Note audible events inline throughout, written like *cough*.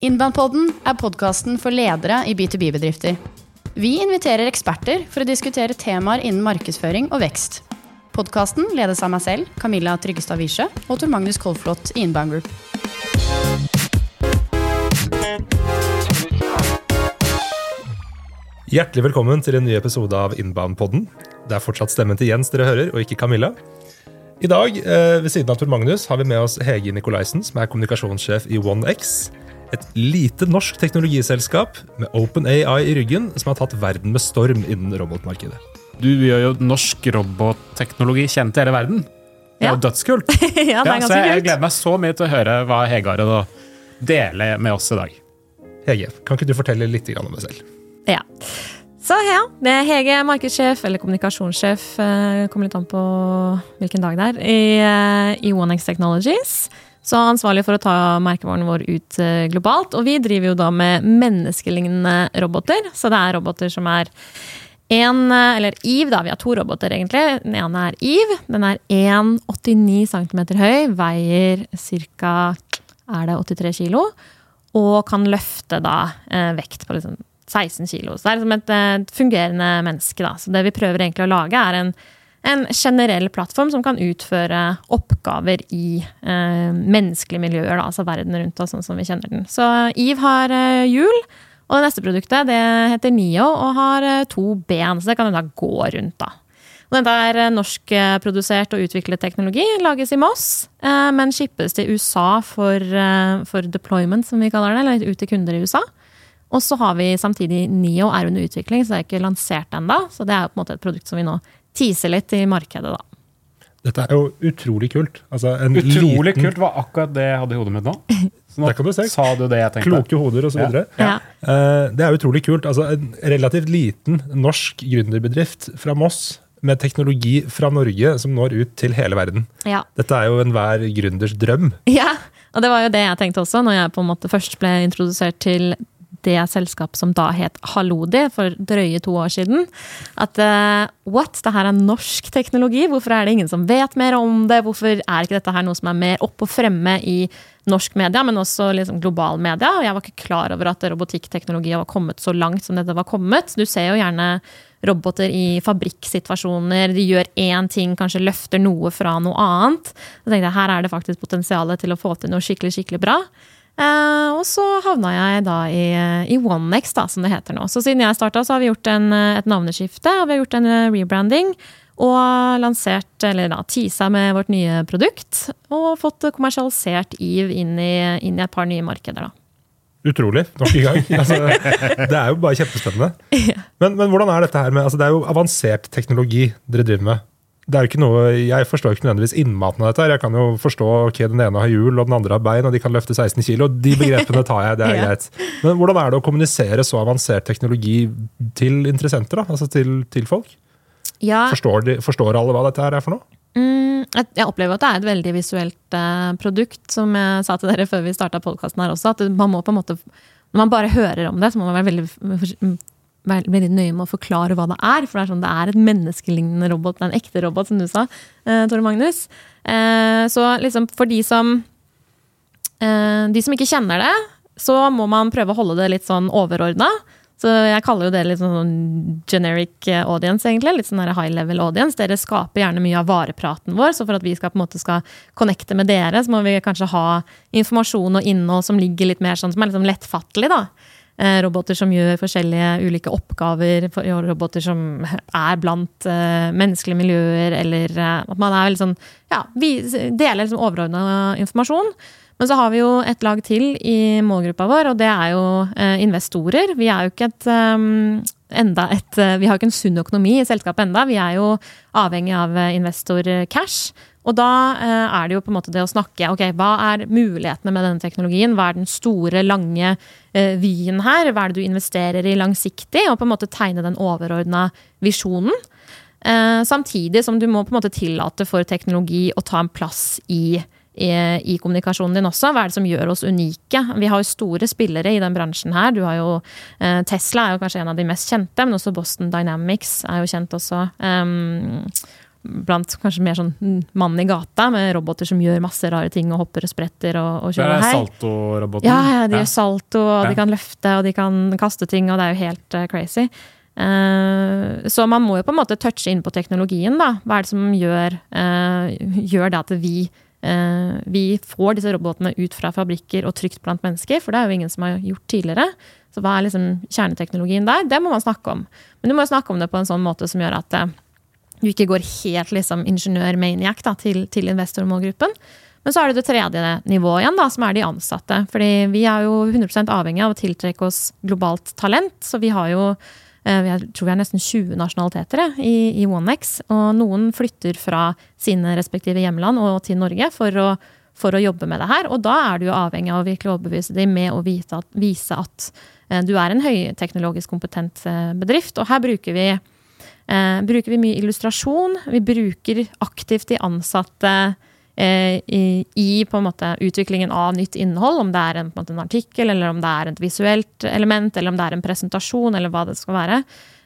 Innbandpodden er podkasten for ledere i B2B-bedrifter. Vi inviterer eksperter for å diskutere temaer innen markedsføring og vekst. Podkasten ledes av meg selv, Camilla Tryggestad Wiesche, og Tor Magnus Kolflot i Inbound Group. Hjertelig velkommen til en ny episode av Inbound-podden. Det er fortsatt stemmen til Jens dere hører, og ikke Camilla. I dag, eh, ved siden av Tor Magnus, har vi med oss Hege Nikolaisen, som er kommunikasjonssjef i OneX. Et lite norsk teknologiselskap med OpenAI i ryggen, som har tatt verden med storm innen robotmarkedet. Du gjør jo norsk robotteknologi kjent i hele verden. Det er Ja. jo dødskult. *laughs* ja, det er så ganske jeg gleder meg så mye til å høre hva Hege har å dele med oss i dag. Hege, kan ikke du fortelle litt om deg selv? Ja. Så ja, det er Hege, markedssjef eller kommunikasjonssjef, eh, kommer litt an på hvilken dag det er, i, eh, i OneX Technologies. Så ansvarlig for å ta merkevaren vår ut eh, globalt. Og vi driver jo da med menneskelignende roboter, så det er roboter som er en, eh, eller Eve, da. Vi har to roboter, egentlig. Den ene er Eve. Den er 1,89 cm høy, veier ca. er det 83 kilo, og kan løfte da eh, vekt på liksom 16 kilo. Så det er eh, et fungerende menneske. Da. Så det vi prøver egentlig å lage, er en, en generell plattform som kan utføre oppgaver i eh, menneskelige miljøer, da, altså verden rundt oss, sånn som vi kjenner den. Så Eve har eh, hjul. Og det neste produktet det heter Nio og har eh, to ben, så det kan hun da gå rundt. da. Og Dette er eh, norskprodusert og utviklet teknologi, lages i Moss, eh, men shippes til USA for, eh, for deployment, som vi kaller det, eller ut til kunder i USA. Og så har vi samtidig Nio er under utvikling, så det er ikke lansert ennå. Så det er på en måte et produkt som vi nå teaser litt i markedet, da. Dette er jo utrolig kult. Altså, en Utrolig liten, kult var akkurat det jeg hadde i hodet mitt nå. Så nå det kan du se. sa du det jeg tenkte. Kloke hoder osv. Ja. Ja. Uh, Det er utrolig kult. Altså, en relativt liten norsk gründerbedrift fra Moss med teknologi fra Norge som når ut til hele verden. ja. Dette er jo enhver gründers drøm. Ja, og det var jo det jeg tenkte også, når jeg på en måte først ble introdusert til det selskapet som da het Halodi for drøye to år siden. At uh, what, det her er norsk teknologi, hvorfor er det ingen som vet mer om det? Hvorfor er ikke dette her noe som er mer opp og fremme i norsk media, men også liksom global media? Og jeg var ikke klar over at robotikkteknologi var kommet så langt som dette var kommet. Du ser jo gjerne roboter i fabrikksituasjoner. De gjør én ting, kanskje løfter noe fra noe annet. Da tenkte jeg, Her er det faktisk potensial til å få til noe skikkelig skikkelig bra. Eh, og så havna jeg da i, i OneX, da, som det heter nå. Så siden jeg starta, så har vi gjort en, et navneskifte, og vi har gjort en eh, rebranding. Og lansert, eller da teasa med vårt nye produkt. Og fått kommersialisert Eve inn i, inn i et par nye markeder, da. Utrolig. Nok en gang. *laughs* Altså, det er jo bare kjempespennende. Men, men hvordan er dette her med altså, Det er jo avansert teknologi dere driver med. Det er jo ikke noe, Jeg forstår ikke nødvendigvis innmaten av dette. her. Jeg kan jo forstå ok, den ene har hjul og den andre har bein, og de kan løfte 16 kilo. De begrepene tar jeg, det er *laughs* Ja. greit. Men hvordan er det å kommunisere så avansert teknologi til interessenter? da? Altså til, til folk? Ja, Forstår, de, forstår alle hva dette her er for noe? Mm, jeg opplever at det er et veldig visuelt eh, produkt, som jeg sa til dere før vi starta podkasten her også. At man må på en måte Når man bare hører om det, så må man være veldig, veldig nøye med å forklare hva det er. For det er sånn, det er et menneskelignende robot, det er en ekte robot, som du sa, eh, Tore Magnus. Eh, så liksom for de som eh, De som ikke kjenner det, så må man prøve å holde det litt sånn overordna. Så jeg kaller jo det litt sånn generic eh, audience, egentlig. Litt sånn high level audience. Dere skaper gjerne mye av varepraten vår, så for at vi skal på en måte skal connecte med dere, så må vi kanskje ha informasjon og innhold som ligger litt mer sånn, som er litt sånn lettfattelig, da. Eh, Roboter som gjør forskjellige ulike oppgaver, roboter som er blant eh, menneskelige miljøer, eller eh, at man er veldig sånn Ja, vi deler liksom overordna informasjon. Men så har vi jo et lag til i målgruppa vår, og det er jo investorer. Vi er jo ikke et enda et, Vi har jo ikke en sunn økonomi i selskapet enda. Vi er jo avhengig av investor cash. Og da eh, er det jo på en måte det å snakke ok, Hva er mulighetene med denne teknologien? Hva er den store, lange eh, vyen her? Hva er det du investerer i langsiktig? Og på en måte tegne den overordna visjonen. Eh, samtidig som du må på en måte tillate for teknologi å ta en plass i i, i kommunikasjonen din også. Hva er det som gjør oss unike? Vi har jo store spillere i den bransjen her. Du har jo, Tesla er jo kanskje en av de mest kjente, men også Boston Dynamics er jo kjent også. Blant kanskje mer sånn mannen i gata, med roboter som gjør masse rare ting og hopper og spretter og, og kjører er hei. Salto-roboten. Ja, ja, de gjør salto, og de kan løfte, og de kan kaste ting, og det er jo helt uh, crazy. Uh, så man må jo på en måte touche inn på teknologien, da. Hva er det som gjør, uh, gjør det at vi, vi får disse robotene ut fra fabrikker og trygt blant mennesker? For det er jo ingen som har gjort tidligere. Så hva er liksom kjerneteknologien der? Det må man snakke om. Men du må jo snakke om det på en sånn måte som gjør at du ikke går helt liksom ingeniør-maniac til, til investormålgruppen. Men så er det det tredje nivået igjen, da, som er de ansatte. Fordi vi er jo 100 avhengig av å tiltrekke oss globalt talent. Så vi har jo eh, jeg tror vi har nesten 20 nasjonaliteter i, i OneX. Og noen flytter fra sine respektive hjemland og til Norge for å, for å jobbe med det her. Og da er du jo avhengig av å virkelig overbevise dem med å vite at, vise at eh, du er en høyteknologisk kompetent eh, bedrift. Og her bruker vi eh, bruker vi mye illustrasjon. Vi bruker aktivt de ansatte eh, i, i måte utviklingen av nytt innhold. Om det er en, en, måte, en artikkel, eller om det er et visuelt element, eller om det er en presentasjon, eller hva det skal være.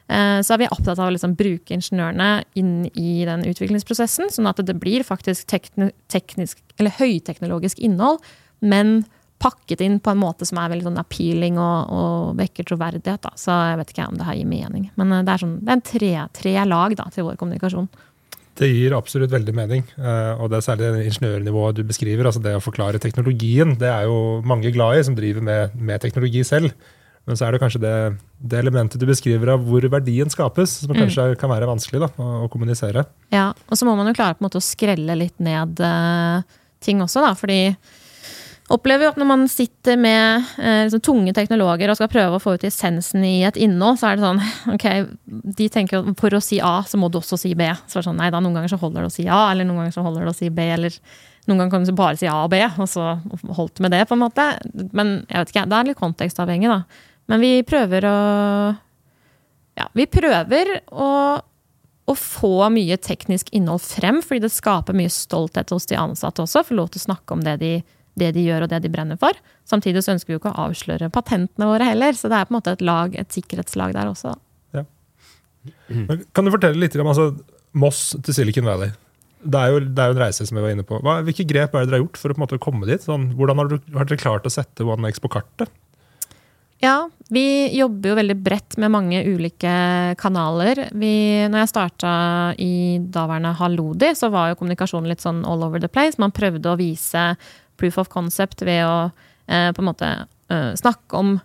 Eh, så er vi opptatt av å liksom bruke ingeniørene inn i den utviklingsprosessen, sånn at det blir faktisk tekni teknisk, eller høyteknologisk innhold, men pakket inn på en måte som er veldig sånn appealing og, og vekker troverdighet. Da. Så jeg vet ikke om det her gir mening. Men eh, det er, sånn, det er en tre, tre lag da, til vår kommunikasjon. Det gir absolutt veldig mening. eh, Og det er særlig det ingeniørnivået du beskriver. altså Det å forklare teknologien, det er jo mange glad i, som driver med, med teknologi selv. Men så er det kanskje det, det elementet du beskriver av hvor verdien skapes, som kanskje kan være vanskelig da, å, å kommunisere. Ja, Og så må man jo klare på en måte å skrelle litt ned uh, ting også, da. Fordi opplever jo at når man sitter med eh, liksom, tunge teknologer og skal prøve å få ut essensen i et innhold, så er det sånn *laughs* Ok, de tenker at for å si A, så må du også si B. Så er det sånn, nei da, noen ganger så holder det å si A, eller noen ganger så holder det å si B, eller noen ganger kan du bare si A og B, og så holdt med det, på en måte. Men jeg vet ikke, det er litt kontekstavhengig, da. Men vi prøver å Ja, vi prøver å å få mye teknisk innhold frem, fordi det skaper mye stolthet hos de ansatte også. Få lov til å snakke om det de, det de gjør og det de brenner for. Samtidig så ønsker vi jo ikke å avsløre patentene våre heller, så det er på en måte et lag, et sikkerhetslag der også. Men Kan du fortelle litt om altså, Moss til Silicon Valley? Det er, jo, det er jo en reise som vi var inne på. Hva, hvilke grep er det dere har gjort for å måte komme dit? Sånn, hvordan har, du, har dere klart å sette OneX på kartet? Ja, vi jobber jo veldig bredt med mange ulike kanaler. Vi, når jeg starta i daværende Halodi, så var jo kommunikasjonen litt sånn all over the place. Man prøvde å vise proof of concept ved å eh, på en måte eh, snakke om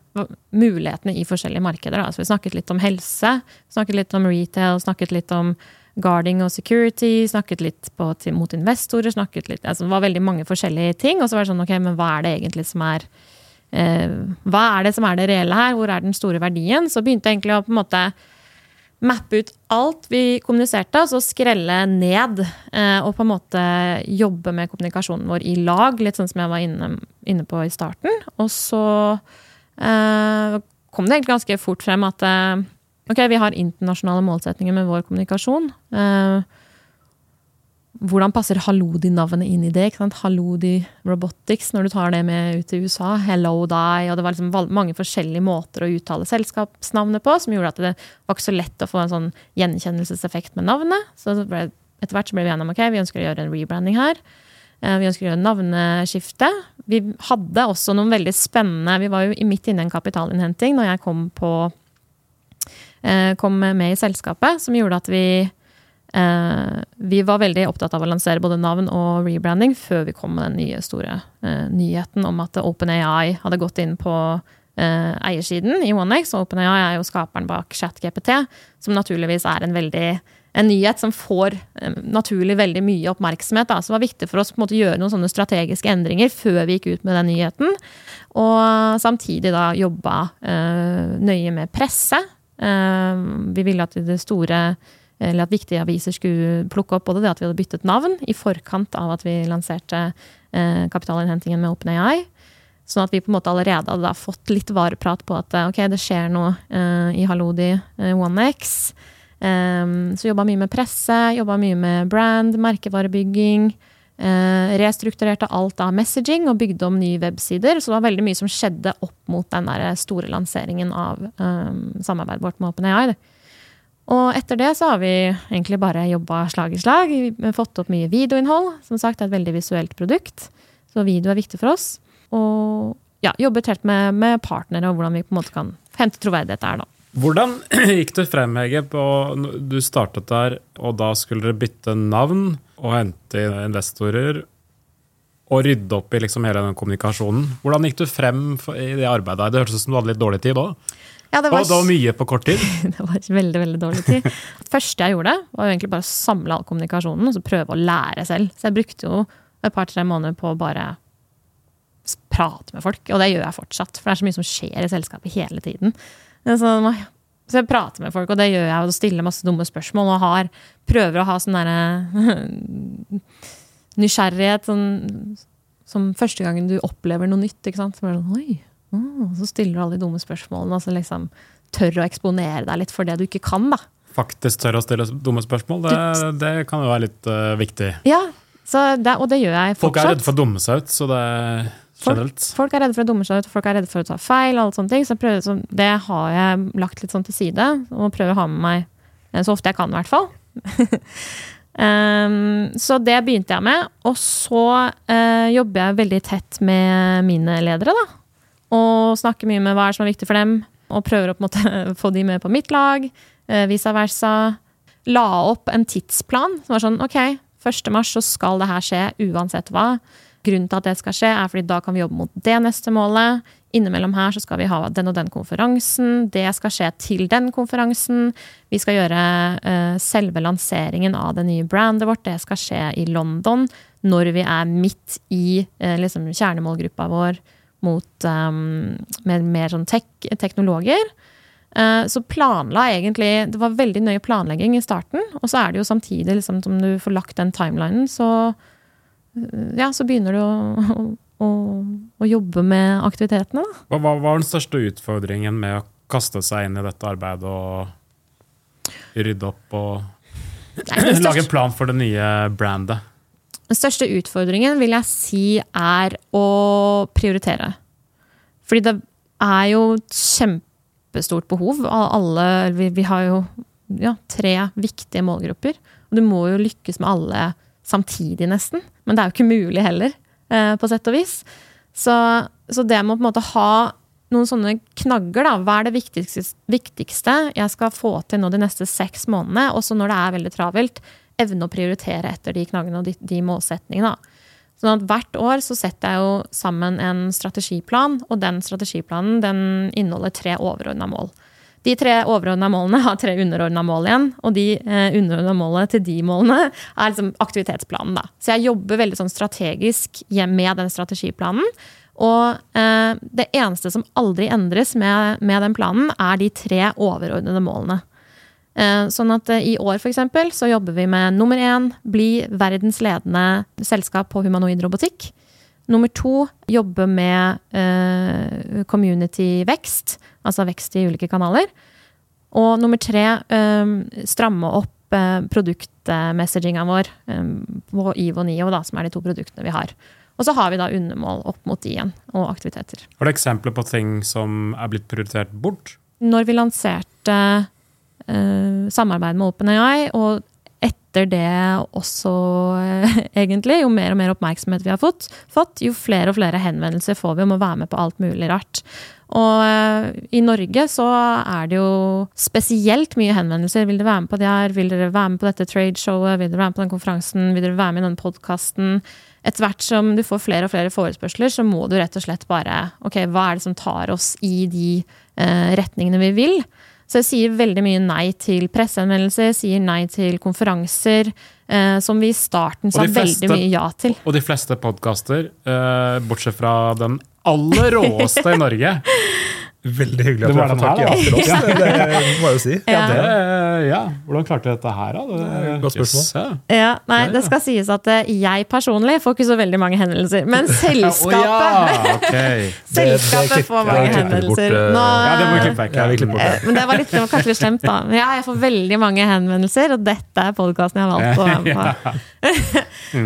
mulighetene i forskjellige markeder. Da. Så vi snakket litt om helse, snakket litt om retail, snakket litt om guarding og security, snakket litt på, til, mot investorer, snakket litt altså Det var veldig mange forskjellige ting. Og så var det sånn, ok, men hva er det egentlig som er eh, Hva er det som er det reelle her? Hvor er den store verdien? Så begynte jeg egentlig å på en måte mappe ut alt vi kommuniserte, og så skrelle ned. Eh, og på en måte jobbe med kommunikasjonen vår i lag, litt sånn som jeg var inne, inne på i starten. Og så eh, kom det egentlig ganske fort frem at eh, ok, vi har internasjonale målsetninger med vår kommunikasjon. Eh, hvordan passer Halodi-navnet inn i det? ikke sant? Halodi Robotics, når du tar det med ut til USA. Hello Die. Og det var liksom mange forskjellige måter å uttale selskapsnavnet på, som gjorde at det var ikke så lett å få en sånn gjenkjennelseseffekt med navnet. Så etter hvert så ble vi enige om ok, vi ønsker å gjøre en rebranding her. Eh, Vi ønsker å gjøre navneskifte. Vi hadde også noen veldig spennende Vi var jo midt inne i en kapitalinnhenting når jeg kom på eh, kom med i selskapet, som gjorde at vi vi var veldig opptatt av å lansere både navn og rebranding før vi kom med den nye store eh, nyheten om at OpenAI hadde gått inn på eh, eiersiden i OneX. Og OpenAI er jo skaperen bak ChatGPT, som naturligvis er en veldig en nyhet som får eh, naturlig veldig mye oppmerksomhet. Da. Så det var viktig for oss å gjøre noen sånne strategiske endringer før vi gikk ut med den nyheten. Og samtidig da jobba eh, nøye med presse. Eh, vi ville at det store eller at viktige aviser skulle plukke opp både det at vi hadde byttet navn i forkant av at vi lanserte eh, kapitalinnhentingen med OpenAI. Sånn at vi på en måte allerede hadde fått litt vareprat på at eh, ok, det skjer noe eh, i Halodi eh, OneX. Um, så jobba mye med presse, jobba mye med brand, merkevarebygging. Restrukturerte alt av messaging og bygde om nye websider. Så det var veldig mye som skjedde opp mot den store lanseringen av um, samarbeidet vårt med OpenAI. Og etter det så har vi egentlig bare jobba slag i slag. Vi har fått opp mye videoinnhold. Som sagt, det er et veldig visuelt produkt, så video er viktig for oss. Og ja, jobbet helt med, med partnere og hvordan vi på en måte kan hente troverdighet der, da. Hvordan *clears throat* gikk det frem, Hege? På, du startet der, og da skulle dere bytte navn og hente investorer. Og rydde opp i liksom hele den kommunikasjonen. Hvordan gikk du frem i det arbeidet? Det hørtes ut som du hadde litt dårlig tid òg. Ja, det Og det var mye på kort tid. *laughs* det var veldig veldig dårlig tid. Det første jeg gjorde, var jo egentlig bare å samle all kommunikasjonen og så prøve å lære selv. Så jeg brukte jo et par-tre måneder på å bare prate med folk. Og det gjør jeg fortsatt, for det er så mye som skjer i selskapet hele tiden. Så, så jeg prater med folk, og det gjør jeg, og stiller masse dumme spørsmål. Og har, prøver å ha sånn derre *laughs* nysgjerrighet sånn, som første gangen du opplever noe nytt. ikke sant? Så, bare sånn, Oi, å, så stiller du alle de dumme spørsmålene. og så liksom tør å eksponere deg litt for det du ikke kan. da. Faktisk tør å stille dumme spørsmål. Det, det kan jo være litt uh, viktig. Ja, så det, Og det gjør jeg Folk er fortsatt. redde for å dumme seg ut, så det er generelt. Folk er redde for å dumme seg ut, folk er redde for å ta feil. og alle sånne ting, så prøver, så det har jeg lagt litt sånn til side, og prøver å ha med meg eh, så ofte jeg kan, i hvert fall. Um, *laughs* så det begynte jeg med. Og så uh, jobber jeg veldig tett med mine ledere, da. Og snakker mye med hva som er viktig for dem, og prøver å måte *laughs* få de med på mitt lag. eh, vice versa. La opp en tidsplan som var sånn ok, 1. mars så skal det her skje uansett hva. Grunnen til at det skal skje, er fordi da kan vi jobbe mot det neste målet. Innimellom her så skal vi ha den og den konferansen. Det skal skje til den konferansen. Vi skal gjøre uh, selve lanseringen av det nye brandet vårt. Det skal skje i London når vi er midt i uh, liksom kjernemålgruppa vår mot um, med mer sånn tek teknologer. Eh, Så planla egentlig Det var veldig nøye planlegging i starten. Og så er det jo samtidig, liksom, som du får lagt den timelinen, så eh, ja, så begynner du å, å, å jobbe med aktivitetene, da. Hva hva var den største utfordringen med å kaste seg inn i dette arbeidet og rydde opp og Nei, *laughs* største... lage en plan for det nye brandet? Den største utfordringen vil jeg si er å prioritere. Fordi det er jo et kjempestort behov. Alle, vi, vi har jo ja, tre viktige målgrupper. Og du må jo lykkes med alle samtidig, nesten. Men det er jo ikke mulig heller, eh, på sett og vis. Så, så det med å på en måte ha noen sånne knagger, da. Hva er det viktigste, viktigste jeg skal få til nå de neste seks månedene? Også når det er veldig travelt. Evne å prioritere etter de knaggene og de, de målsetningene. Sånn at Hvert år så setter jeg jo sammen en strategiplan, og den strategiplanen den inneholder tre overordna mål. De tre overordna målene har tre underordna mål igjen, og de eh, underordna målene til de målene er liksom aktivitetsplanen. da. Så jeg jobber veldig sånn strategisk med den strategiplanen. Og eh, det eneste som aldri endres med, med den planen, er de tre overordnede målene. Eh, Sånn at eh, I år for eksempel, så jobber vi med nummer én bli verdens ledende selskap på humanoid robotikk. Nummer to jobbe med uh, community-vekst, altså vekst i ulike kanaler. Og nummer tre um, stramme opp uh, produktmessaginga vår um, på IVO og NIO, da, som er de to produktene vi har. Og så har vi da undermål opp mot de igjen, og aktiviteter. Har du eksempler på ting som er blitt prioritert bort? når vi lanserte samarbeid med OpenAI, og etter det også, eh, *laughs* egentlig, jo mer og mer oppmerksomhet vi har fått, fått, jo flere og flere henvendelser får vi om å være med på alt mulig rart. Og eh, i Norge så er det jo spesielt mye henvendelser. Vil dere være med på det her? Vil dere være med på dette tradeshowet? Vil dere være med på den konferansen? Vil dere være med i denne podkasten? Etter hvert som du får flere og flere forespørsler, så må du rett og slett bare Ok, hva er det som tar oss i de eh, retningene vi vil? Så jeg sier veldig mye nei til presseanmeldelser, sier nei til konferanser, eh, som vi i starten sa fleste- veldig mye ja til. Og de fleste podkaster, eh, bortsett fra den aller råeste i Norge *laughs* Veldig hyggelig at du har fått tak i her, oss oss. Det må jeg jo si. *laughs* Ja. det, ja. Hvordan klarte du dette her, da? Det, Godt spørsmål. Ja. Ja, nei, Ja, ja. det skal sies at eh, jeg personlig får ikke så veldig mange henvendelser. Men *laughs* selskapet, oh, *laughs* ja, ok. selskapet får mange henvendelser. eh, Nå, Ja, det må vi klippe vekk. Ja, vi klipper bort det. Eh, Men det var, litt, det var kanskje litt slemt, da. Ja, jeg får veldig mange henvendelser, og dette er podkasten jeg har valgt å være med på.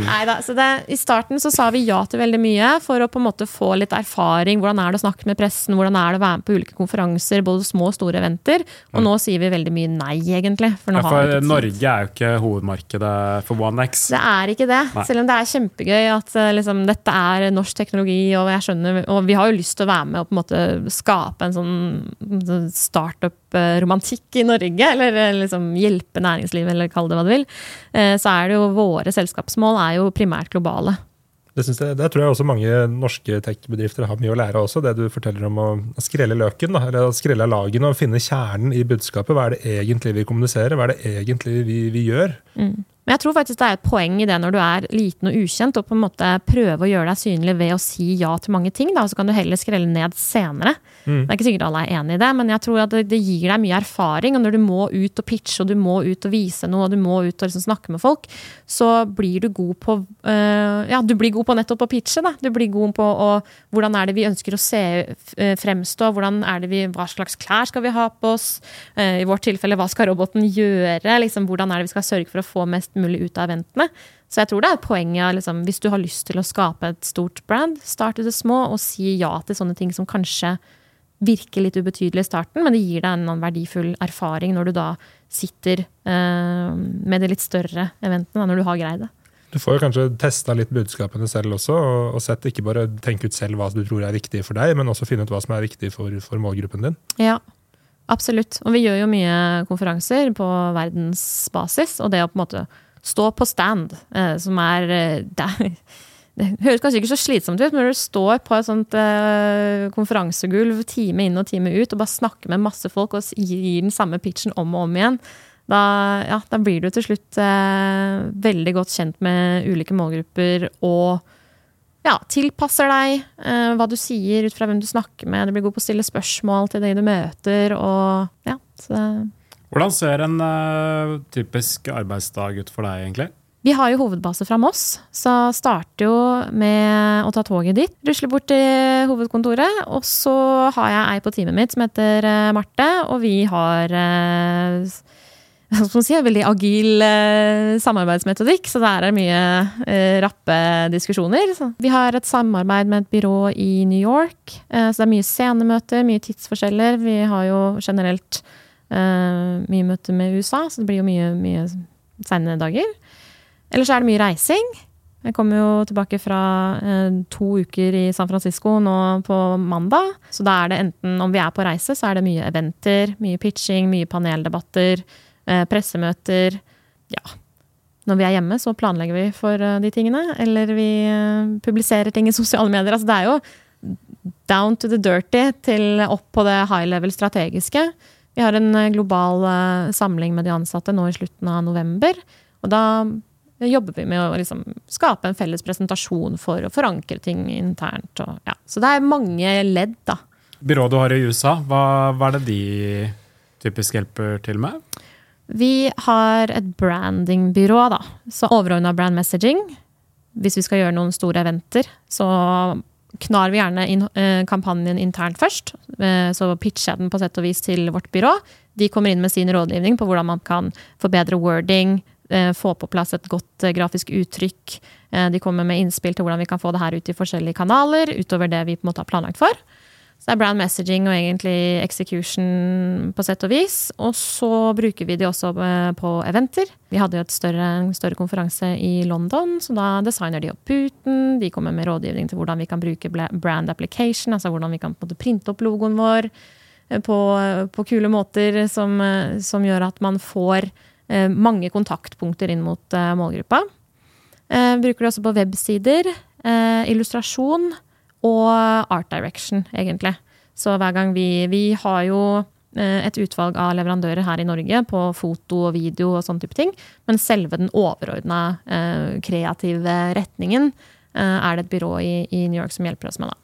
Neida, så det, I starten så sa vi ja til veldig mye for å på en måte få litt erfaring. Hvordan er det å snakke med pressen, hvordan er det å være med på ulike konferanser, både små og store eventer. Og nå sier vi veldig mye nei, egentlig. For, Ja, har for. Norge er jo ikke hovedmarkedet for OneX. Det er ikke det, Nei. selv om det er kjempegøy at eh, liksom, dette er norsk teknologi. Og jeg skjønner, og vi har jo lyst til å være med og på en måte skape en sånn sånn startup-romantikk i Norge. Eller eh, liksom hjelpe næringslivet, eller kall det hva du vil. Eh, Så er det jo våre selskapsmål er jo primært globale. Det, jeg, det tror jeg også mange norske tech-bedrifter har mye å lære også. Det du forteller om å skrelle løken, da, eller skrelle lagene og finne kjernen i budskapet. Hva er det egentlig vi kommuniserer? Hva er det egentlig vi, vi gjør? Men jeg tror faktisk det er et poeng i det når du er liten og ukjent, og på en måte prøve å gjøre deg synlig ved å si ja til mange ting. Da, så kan du heller skrelle ned senere. Det er ikke sikkert alle er enig i det, men jeg tror at det, gir deg mye erfaring. Og når du må ut og pitche, og du må ut og vise noe, og du må ut og liksom snakke med folk, så blir du god på øh, Ja, du blir god på nettopp å pitche, da. Du blir god på å, hvordan er det vi ønsker å se øh, fremstå, hvordan er det vi, hva slags klær skal vi ha på oss, Eh, i vårt tilfelle hva skal roboten gjøre, liksom, hvordan er det vi skal sørge for å få mest mulig ut av eventene. Så jeg tror det er poenget av liksom, hvis du har lyst til å skape et stort brand, start i det små og si ja til sånne ting som kanskje virker litt ubetydelig i starten, men det gir deg en verdifull erfaring når du da sitter eh, med de litt større eventene, da, når du har greid det. Du får jo kanskje testa litt budskapene selv også, og, og sett ikke bare tenke ut selv hva du tror er viktig for deg, men også finne ut hva som er viktig for, for målgruppen din. Ja, absolutt. Og vi gjør jo mye konferanser på verdensbasis, og det å på en måte stå på stand, eh, som er eh, det, er- det høres kanskje ikke så slitsomt ut, men når du står på et sånt eh, konferansegulv time inn og time ut og bare snakker med masse folk og gir den samme pitchen om og om igjen, da, ja, da blir du til slutt veldig godt kjent med ulike målgrupper og ja, tilpasser deg eh, hva du sier ut fra hvem du snakker med. Du blir god på å stille spørsmål til de du møter. Og, ja, så Hvordan ser en uh, typisk arbeidsdag ut for deg, egentlig? vi har jo hovedbase fra Moss, så starter jo med å ta toget dit. Rusler bort til hovedkontoret, og så har jeg ei på teamet mitt som heter eh, Marte, og vi har uh, hva skal si, veldig agil eh, samarbeidsmetodikk, så der er det mye eh, rappe diskusjoner. Så vi har et samarbeid med et byrå i New York, eh, så det er mye scenemøter, mye tidsforskjeller. Vi har jo generelt mye møte med USA, så det blir jo mye, mye sene dager. Ellers er det mye reising. Jeg kommer jo tilbake fra eh, to uker i San Francisco nå på mandag. Så da er det enten, om vi er på reise, så er det mye eventer, mye pitching, mye paneldebatter, eh, pressemøter. Ja. Når vi er hjemme, så planlegger vi for eh, de tingene. Eller vi eh, publiserer ting i sosiale medier. Altså det er jo down to the dirty til opp på det high level strategiske. Vi har en eh, global eh, samling med de ansatte nå i slutten av november. Og da jobber vi med å liksom skape en felles presentasjon for å forankre ting internt. Og, ja. Så det er mange ledd, da. Byrået du har i USA, hva, hva er det de typisk hjelper til med? Vi har et brandingbyrå, da. Så overordna brand messaging. Hvis vi skal gjøre noen store eventer, så knar vi gjerne inn, eh, kampanjen internt først. Eh, så pitcher jeg den på sett og vis til vårt byrå. De kommer inn med sin rådgivning på hvordan man kan forbedre wording, eh, få på plass et godt eh, grafisk uttrykk. Eh, de kommer med innspill til hvordan vi kan få det her ut i forskjellige kanaler, utover det vi på en måte har planlagt for. Så det er brand messaging og egentlig execution på sett og vis. Og så bruker vi de også eh, på eventer. Vi hadde jo større, en større konferanse i London, så da designer de opp puten. De kommer med rådgivning til hvordan vi kan bruke brand application, altså hvordan vi kan printe opp logoen vår eh, på, på kule måter som, eh, som gjør at man får eh, mange kontaktpunkter inn mot eh, målgruppa. Eh, bruker det også på websider, eh, illustrasjon og art direction, egentlig. Så hver gang vi Vi har jo eh, et utvalg av leverandører her i Norge på foto og video og sånne type ting. Men selve den overordna eh, kreative retningen eh, er det et byrå i, i New York som hjelper oss med, da.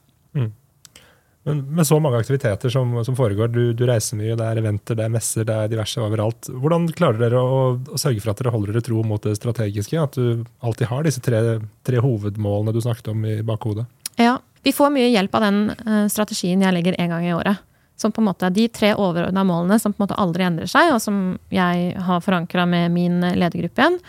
Men med så mange aktiviteter som, som foregår, du, du reiser mye, det er eventer, det er messer, det er diverse overalt. Hvordan klarer dere å, å sørge for at dere holder dere tro mot det strategiske? At du alltid har disse tre, tre hovedmålene du snakket om i bakhodet? Ja, vi får mye hjelp av den eh, strategien jeg legger en gang i året. Som på en måte er de tre overordna målene som på en måte aldri endrer seg, og som jeg har forankra med min ledergruppe igjen.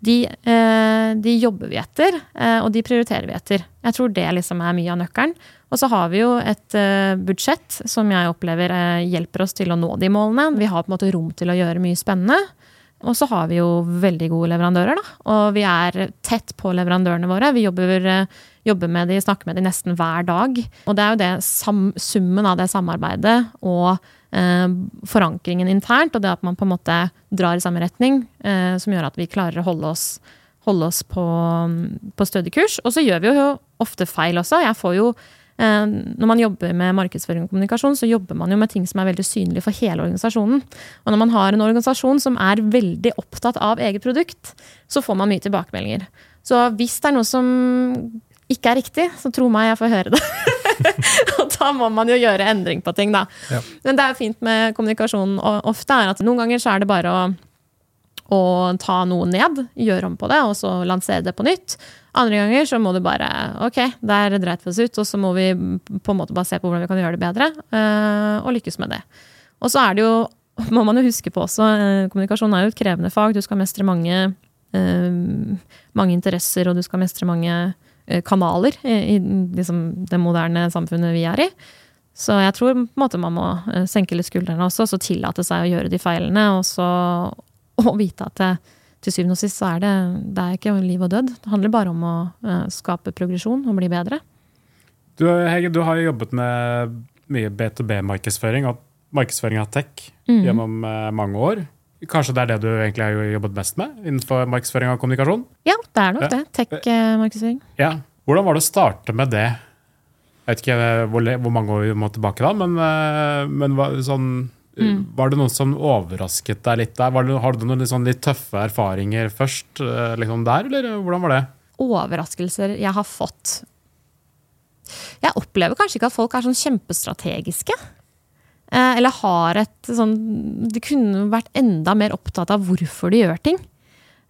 de, eh, de jobber vi etter, eh, og de prioriterer vi etter. Jeg tror det liksom er mye av nøkkelen. Og så har vi jo et eh, budsjett som jeg opplever eh, hjelper oss til å nå de målene. Vi har på en måte rom til å gjøre mye spennende. Og så har vi jo veldig gode leverandører, da. Og vi er tett på leverandørene våre. Vi jobber, eh, jobber med de, snakker med de nesten hver dag. Og det er jo det summen av det samarbeidet og eh, forankringen internt, og det at man på en måte drar i samme retning, eh, som gjør at vi klarer å holde oss, holde oss på, på stødig kurs. Og så gjør vi jo ofte feil også. Jeg får jo Eh, når man jobber med markedsføring og kommunikasjon, så jobber man jo med ting som er veldig synlige for hele organisasjonen. Og når man har en organisasjon som er veldig opptatt av eget produkt, så får man mye tilbakemeldinger. Så hvis det er noe som ikke er riktig, så tro meg, jeg får høre det. *laughs* og da må man jo gjøre endring på ting, da. Ja. Men det er jo fint med kommunikasjon ofte, er at noen ganger så er det bare å å ta noe ned, gjøre om på det, og så lansere det på nytt. Andre ganger så må du bare Ok, der dreit vi oss ut, og så må vi på en måte bare se på hvordan vi kan gjøre det bedre, uh, og lykkes med det. Og så er det jo, må man jo huske på også, uh, kommunikasjon er jo et krevende fag. Du skal mestre mange, uh, mange interesser, og du skal mestre mange kanaler i, i liksom, det moderne samfunnet vi er i. Så jeg tror på en måte man må senke litt skuldrene også, og så tillate seg å gjøre de feilene, og så *laughs* og vite at det, til syvende og sist så er det, det er ikke liv og død. Det handler bare om å skape progresjon og bli bedre. Du, Hege, du har jo jobbet med mye B2B-markedsføring og markedsføring av tech mm. gjennom mange år. Kanskje det er det du egentlig har jobbet mest med innenfor markedsføring og kommunikasjon? Ja, det er nok det. Tech-markedsføring. Ja. Hvordan var det å starte med det? Jeg vet ikke hvor, hvor mange år vi må tilbake da, men, men sånn Mm. Var det noen som overrasket deg litt der? Det, har du noen litt, sånn litt tøffe erfaringer først eh, liksom der, eller hvordan var det? Overraskelser jeg har fått Jeg opplever kanskje ikke at folk er sånn kjempestrategiske. Eh, eller har et sånn De kunne vært enda mer opptatt av hvorfor de gjør ting.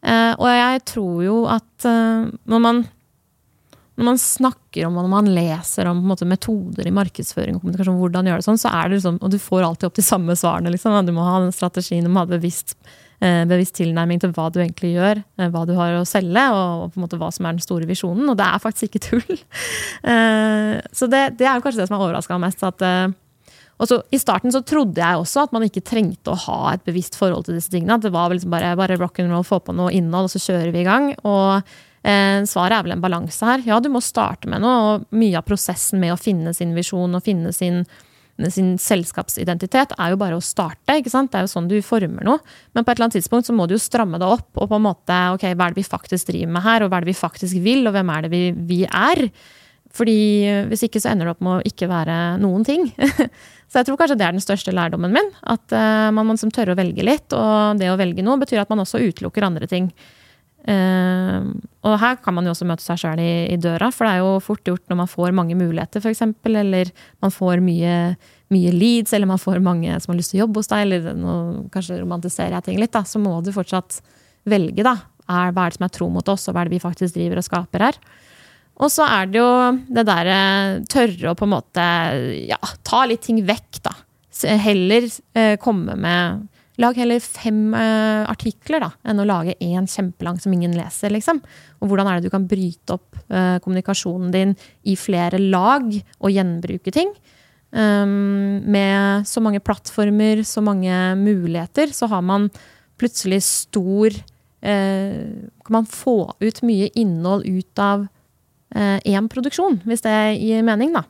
Eh, og jeg tror jo at når man når man snakker om og når man leser om måte, metoder i markedsføring og kommunikasjon, hvordan gjør det sånn, så er det liksom, og du får alltid opp de samme svarene. Liksom. Du må ha den strategien, du må ha bevisst, eh, bevisst tilnærming til hva du egentlig gjør, eh, hva du har å selge, og, på en måte hva som er den store visjonen. Og det er faktisk ikke tull. *laughs* Eh, så det, det, er jo kanskje det som har overraska mest. at eh, så, I starten så trodde jeg også at man ikke trengte å ha et bevisst forhold til disse tingene. At det var liksom bare, bare rock and roll, få på noe innhold, og så kjører vi i gang. Og Eh, svaret er vel en balanse her. Ja, du må starte med noe, og mye av prosessen med å finne sin visjon og finne sin, sin selskapsidentitet er jo bare å starte. ikke sant? Det er jo sånn du former noe. Men på et eller annet tidspunkt så må du jo stramme det opp. Og på en måte, ok, hva er det vi faktisk driver med her, og hva er det vi faktisk vil, og hvem er det vi, vi er? Fordi hvis ikke så ender det opp med å ikke være noen ting. *laughs* så jeg tror kanskje det er den største lærdommen min. At uh, man må liksom tørre å velge litt. Og det å velge noe betyr at man også utelukker andre ting. Uh, og her kan man jo også møte seg sjøl i, i, døra, for det er jo fort gjort når man får mange muligheter, f.eks., eller man får mye, mye, leads, eller man får mange som har lyst til å jobbe hos deg, eller nå kanskje romantiserer jeg ting litt, da, så må du fortsatt velge, da. Er, hva er det som er tro mot oss, og hva er det vi faktisk driver og skaper her? Og så er det jo det derre tørre å på en måte ja, ta litt ting vekk, da. Heller eh, komme med Lag heller fem eh, artikler da, enn å lage én kjempelang som ingen leser. liksom. Og hvordan er det du kan bryte opp eh, kommunikasjonen din i flere lag og gjenbruke ting? Um, med så mange plattformer, så mange muligheter, så har man plutselig stor uh, Kan man få ut mye innhold ut av én produksjon, hvis det gir mening, da.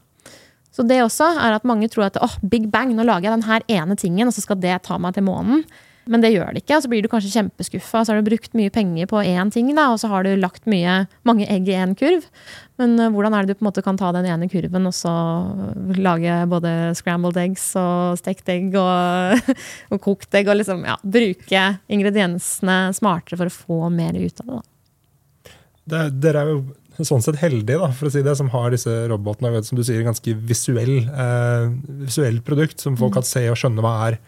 Så det også er at mange tror at oh, big bang, nå lager jeg den her ene tingen, og så skal det ta meg til månen. Men det gjør det ikke. og Så blir du kanskje kjempeskuffa. Så har du brukt mye penger på én ting, da, og så har du lagt mye, mange egg i én kurv. Men uh, hvordan er det du på en måte kan ta den ene kurven og så lage både scrambled eggs og stekt egg og, *laughs* og kokt egg? Og liksom, ja, bruke ingrediensene smartere for å få mer ut av det. da. Dere er jo sånn sett heldig, da, for å si det, som har disse robotene. Som du sier, ganske visuell, eh, visuell produkt som folk mm. kan se og skjønne hva er.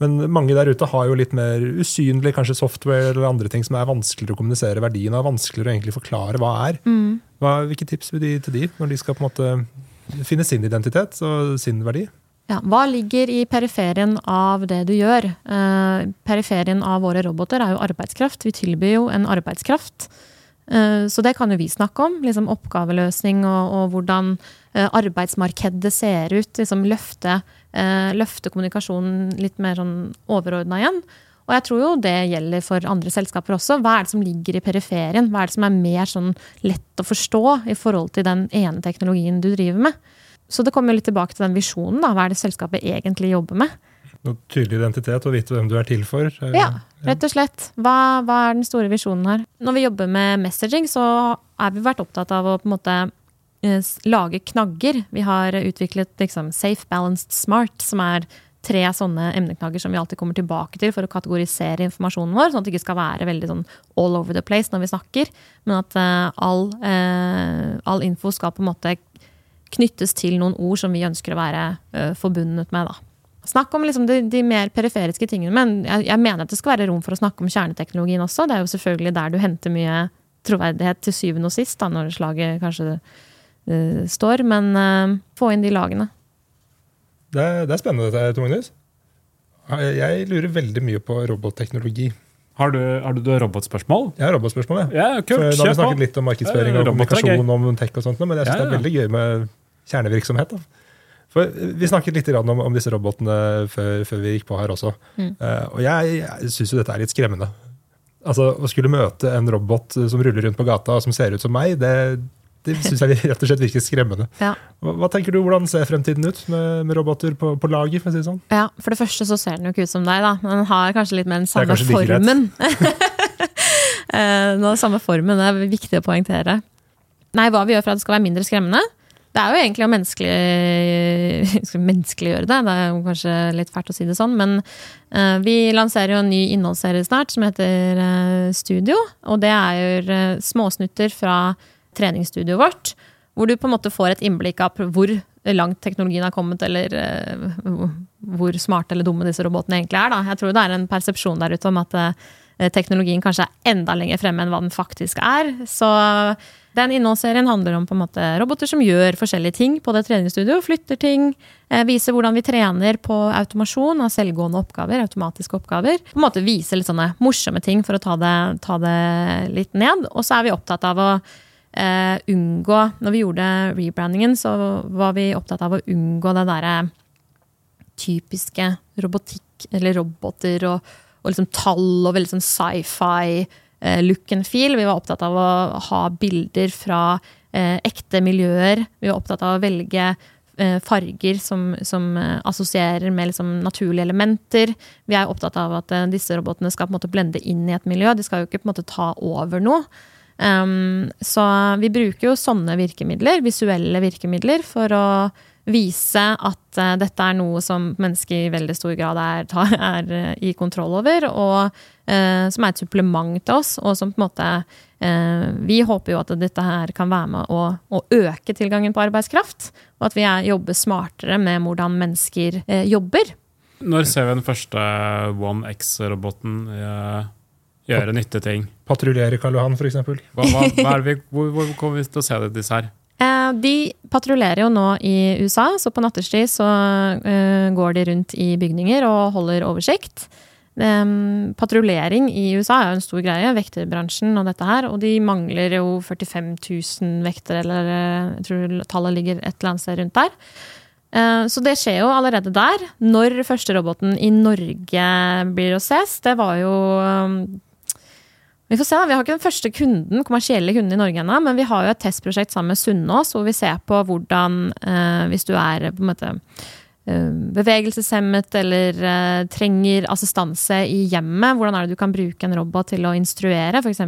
Men mange der ute har jo litt mer usynlig kanskje software eller andre ting som er vanskeligere å kommunisere verdien av, vanskeligere å egentlig forklare hva er. Mm. Hva, hvilke tips vil du gi til de når de skal på en måte finne sin identitet og sin verdi? Ja, hva ligger i periferien av det du gjør? Eh, periferien av våre roboter er jo arbeidskraft. Vi tilbyr jo en arbeidskraft. Eh, så det kan jo vi snakke om. Liksom oppgaveløsning og, og hvordan eh, arbeidsmarkedet ser ut. Liksom løfte, eh, løfte kommunikasjonen litt mer sånn overordna igjen. Og jeg tror jo det gjelder for andre selskaper også. Hva er det som ligger i periferien? Hva er det som er mer sånn lett å forstå i forhold til den ene teknologien du driver med? Så det kommer litt tilbake til den visjonen. da. Hva er det selskapet egentlig jobber med? Noe tydelig identitet og vite hvem du er til for. Eh, Ja, rett og slett. Hva, hva er den store visjonen her? Når vi jobber med messaging, så har vi vært opptatt av å på en måte eh, lage knagger. Vi har utviklet liksom Safe, Balanced, Smart, som er tre sånne emneknagger som vi alltid kommer tilbake til for å kategorisere informasjonen vår, sånn at det ikke skal være veldig sånn all over the place når vi snakker, men at uh, all, uh, all info skal på en måte knyttes til noen ord som vi ønsker å være uh, forbundet med. da. Snakk om liksom de, de mer periferiske tingene, men jeg, jeg mener at det skal være rom for å snakke om kjerneteknologien også. Det er jo selvfølgelig der du henter mye troverdighet til syvende og sist, da, når slaget kanskje uh, står. Men uh, få inn de lagene. Det, det er spennende, dette, Tor Magnus. Jeg lurer veldig mye på robotteknologi. Har du, har du robotspørsmål? Jeg har robotspørsmål. ja. Ja, kult. Da har vi snakket litt om markedsføring og roboter er kommunikasjon om tech og sånt, men jeg synes Ja, det er veldig gøy med kjernevirksomhet. Da. For Vi snakket litt om, om disse robotene før, før vi gikk på her også. Mm. Uh, og jeg, jeg syns jo dette er litt skremmende. Altså, Å skulle møte en robot som ruller rundt på gata og som ser ut som meg, det, det syns jeg rett og slett virker skremmende. Ja. Hva, hva tenker du, Hvordan ser fremtiden ut med, med roboter på, på lager? for si sånn? Ja, For det første så ser den jo ikke ut som deg, da. Den har kanskje litt mer den samme formen. *laughs* Eh, Den har samme formen, det er viktig å poengtere. Nei, hva vi gjør for at det skal være mindre skremmende? Det er jo egentlig å menneskelig, *laughs* menneskeliggjøre det. Det er jo kanskje litt fælt å si det sånn, men uh, vi lanserer jo en ny innholdsserie snart som heter uh, Studio. Og det er jo uh, småsnutter fra treningsstudioet vårt, hvor du på en måte får et innblikk av hvor langt teknologien har kommet, eller eh, hvor smarte eller dumme disse robotene egentlig er. Da. Jeg tror det er en persepsjon der ute om at eh, teknologien kanskje er enda lenger fremme enn hva den faktisk er. Så den innholdsserien handler om på en måte roboter som gjør forskjellige ting på det treningsstudioet. Flytter ting, eh, viser hvordan vi trener på automasjon av selvgående oppgaver. automatiske oppgaver. På en måte Viser litt sånne morsomme ting for å ta det, ta det litt ned. Og så er vi opptatt av å eh, unngå Når vi gjorde rebrandingen, så var vi opptatt av å unngå det derre typiske robotikk, eller roboter og, og liksom tall og veldig sånn sci-fi look and feel. Vi var opptatt av å ha bilder fra eh, ekte miljøer. Vi var opptatt av å velge eh, farger som, som eh, assosierer med liksom, naturlige elementer. Vi er opptatt av at eh, disse robotene skal på en måte blende inn i et miljø. De skal jo ikke på en måte ta over noe. Um, så vi bruker jo sånne virkemidler, visuelle virkemidler, for å vise at eh, dette er noe som mennesker i veldig stor grad er, er eh, i kontroll over, og eh, som er et supplement til oss, og som på en måte eh, Vi håper jo at dette her kan være med å, å øke tilgangen på arbeidskraft, og at vi er, jobber smartere med hvordan mennesker eh, jobber. Når ser vi den første One X-roboten eh, gjøre nyttige ting? Patruljere Karl Johan, f.eks. Hva, hva, *laughs* hva vi, hvor, hvor kommer vi til å se det, disse her? Eh, De patruljerer jo nå i USA, så på nattestid så eh, går de rundt i bygninger og holder oversikt. Um, patruljering i USA er jo en stor greie, vekterbransjen og dette her. Og de mangler jo 45 000 vektere, eller eh, jeg tror tallet ligger et eller annet sted rundt der. Eh, Så det skjer jo allerede der. Når første roboten i Norge blir å ses, det var jo um, vi får se da, vi har ikke den første kunden, kommersielle kunden i Norge ennå, men vi har jo et testprosjekt sammen med Sunnaas hvor vi ser på hvordan, eh, hvis du er på en måte bevegelseshemmet eller eh, trenger assistanse i hjemmet, hvordan er det du kan bruke en robot til å instruere? F.eks.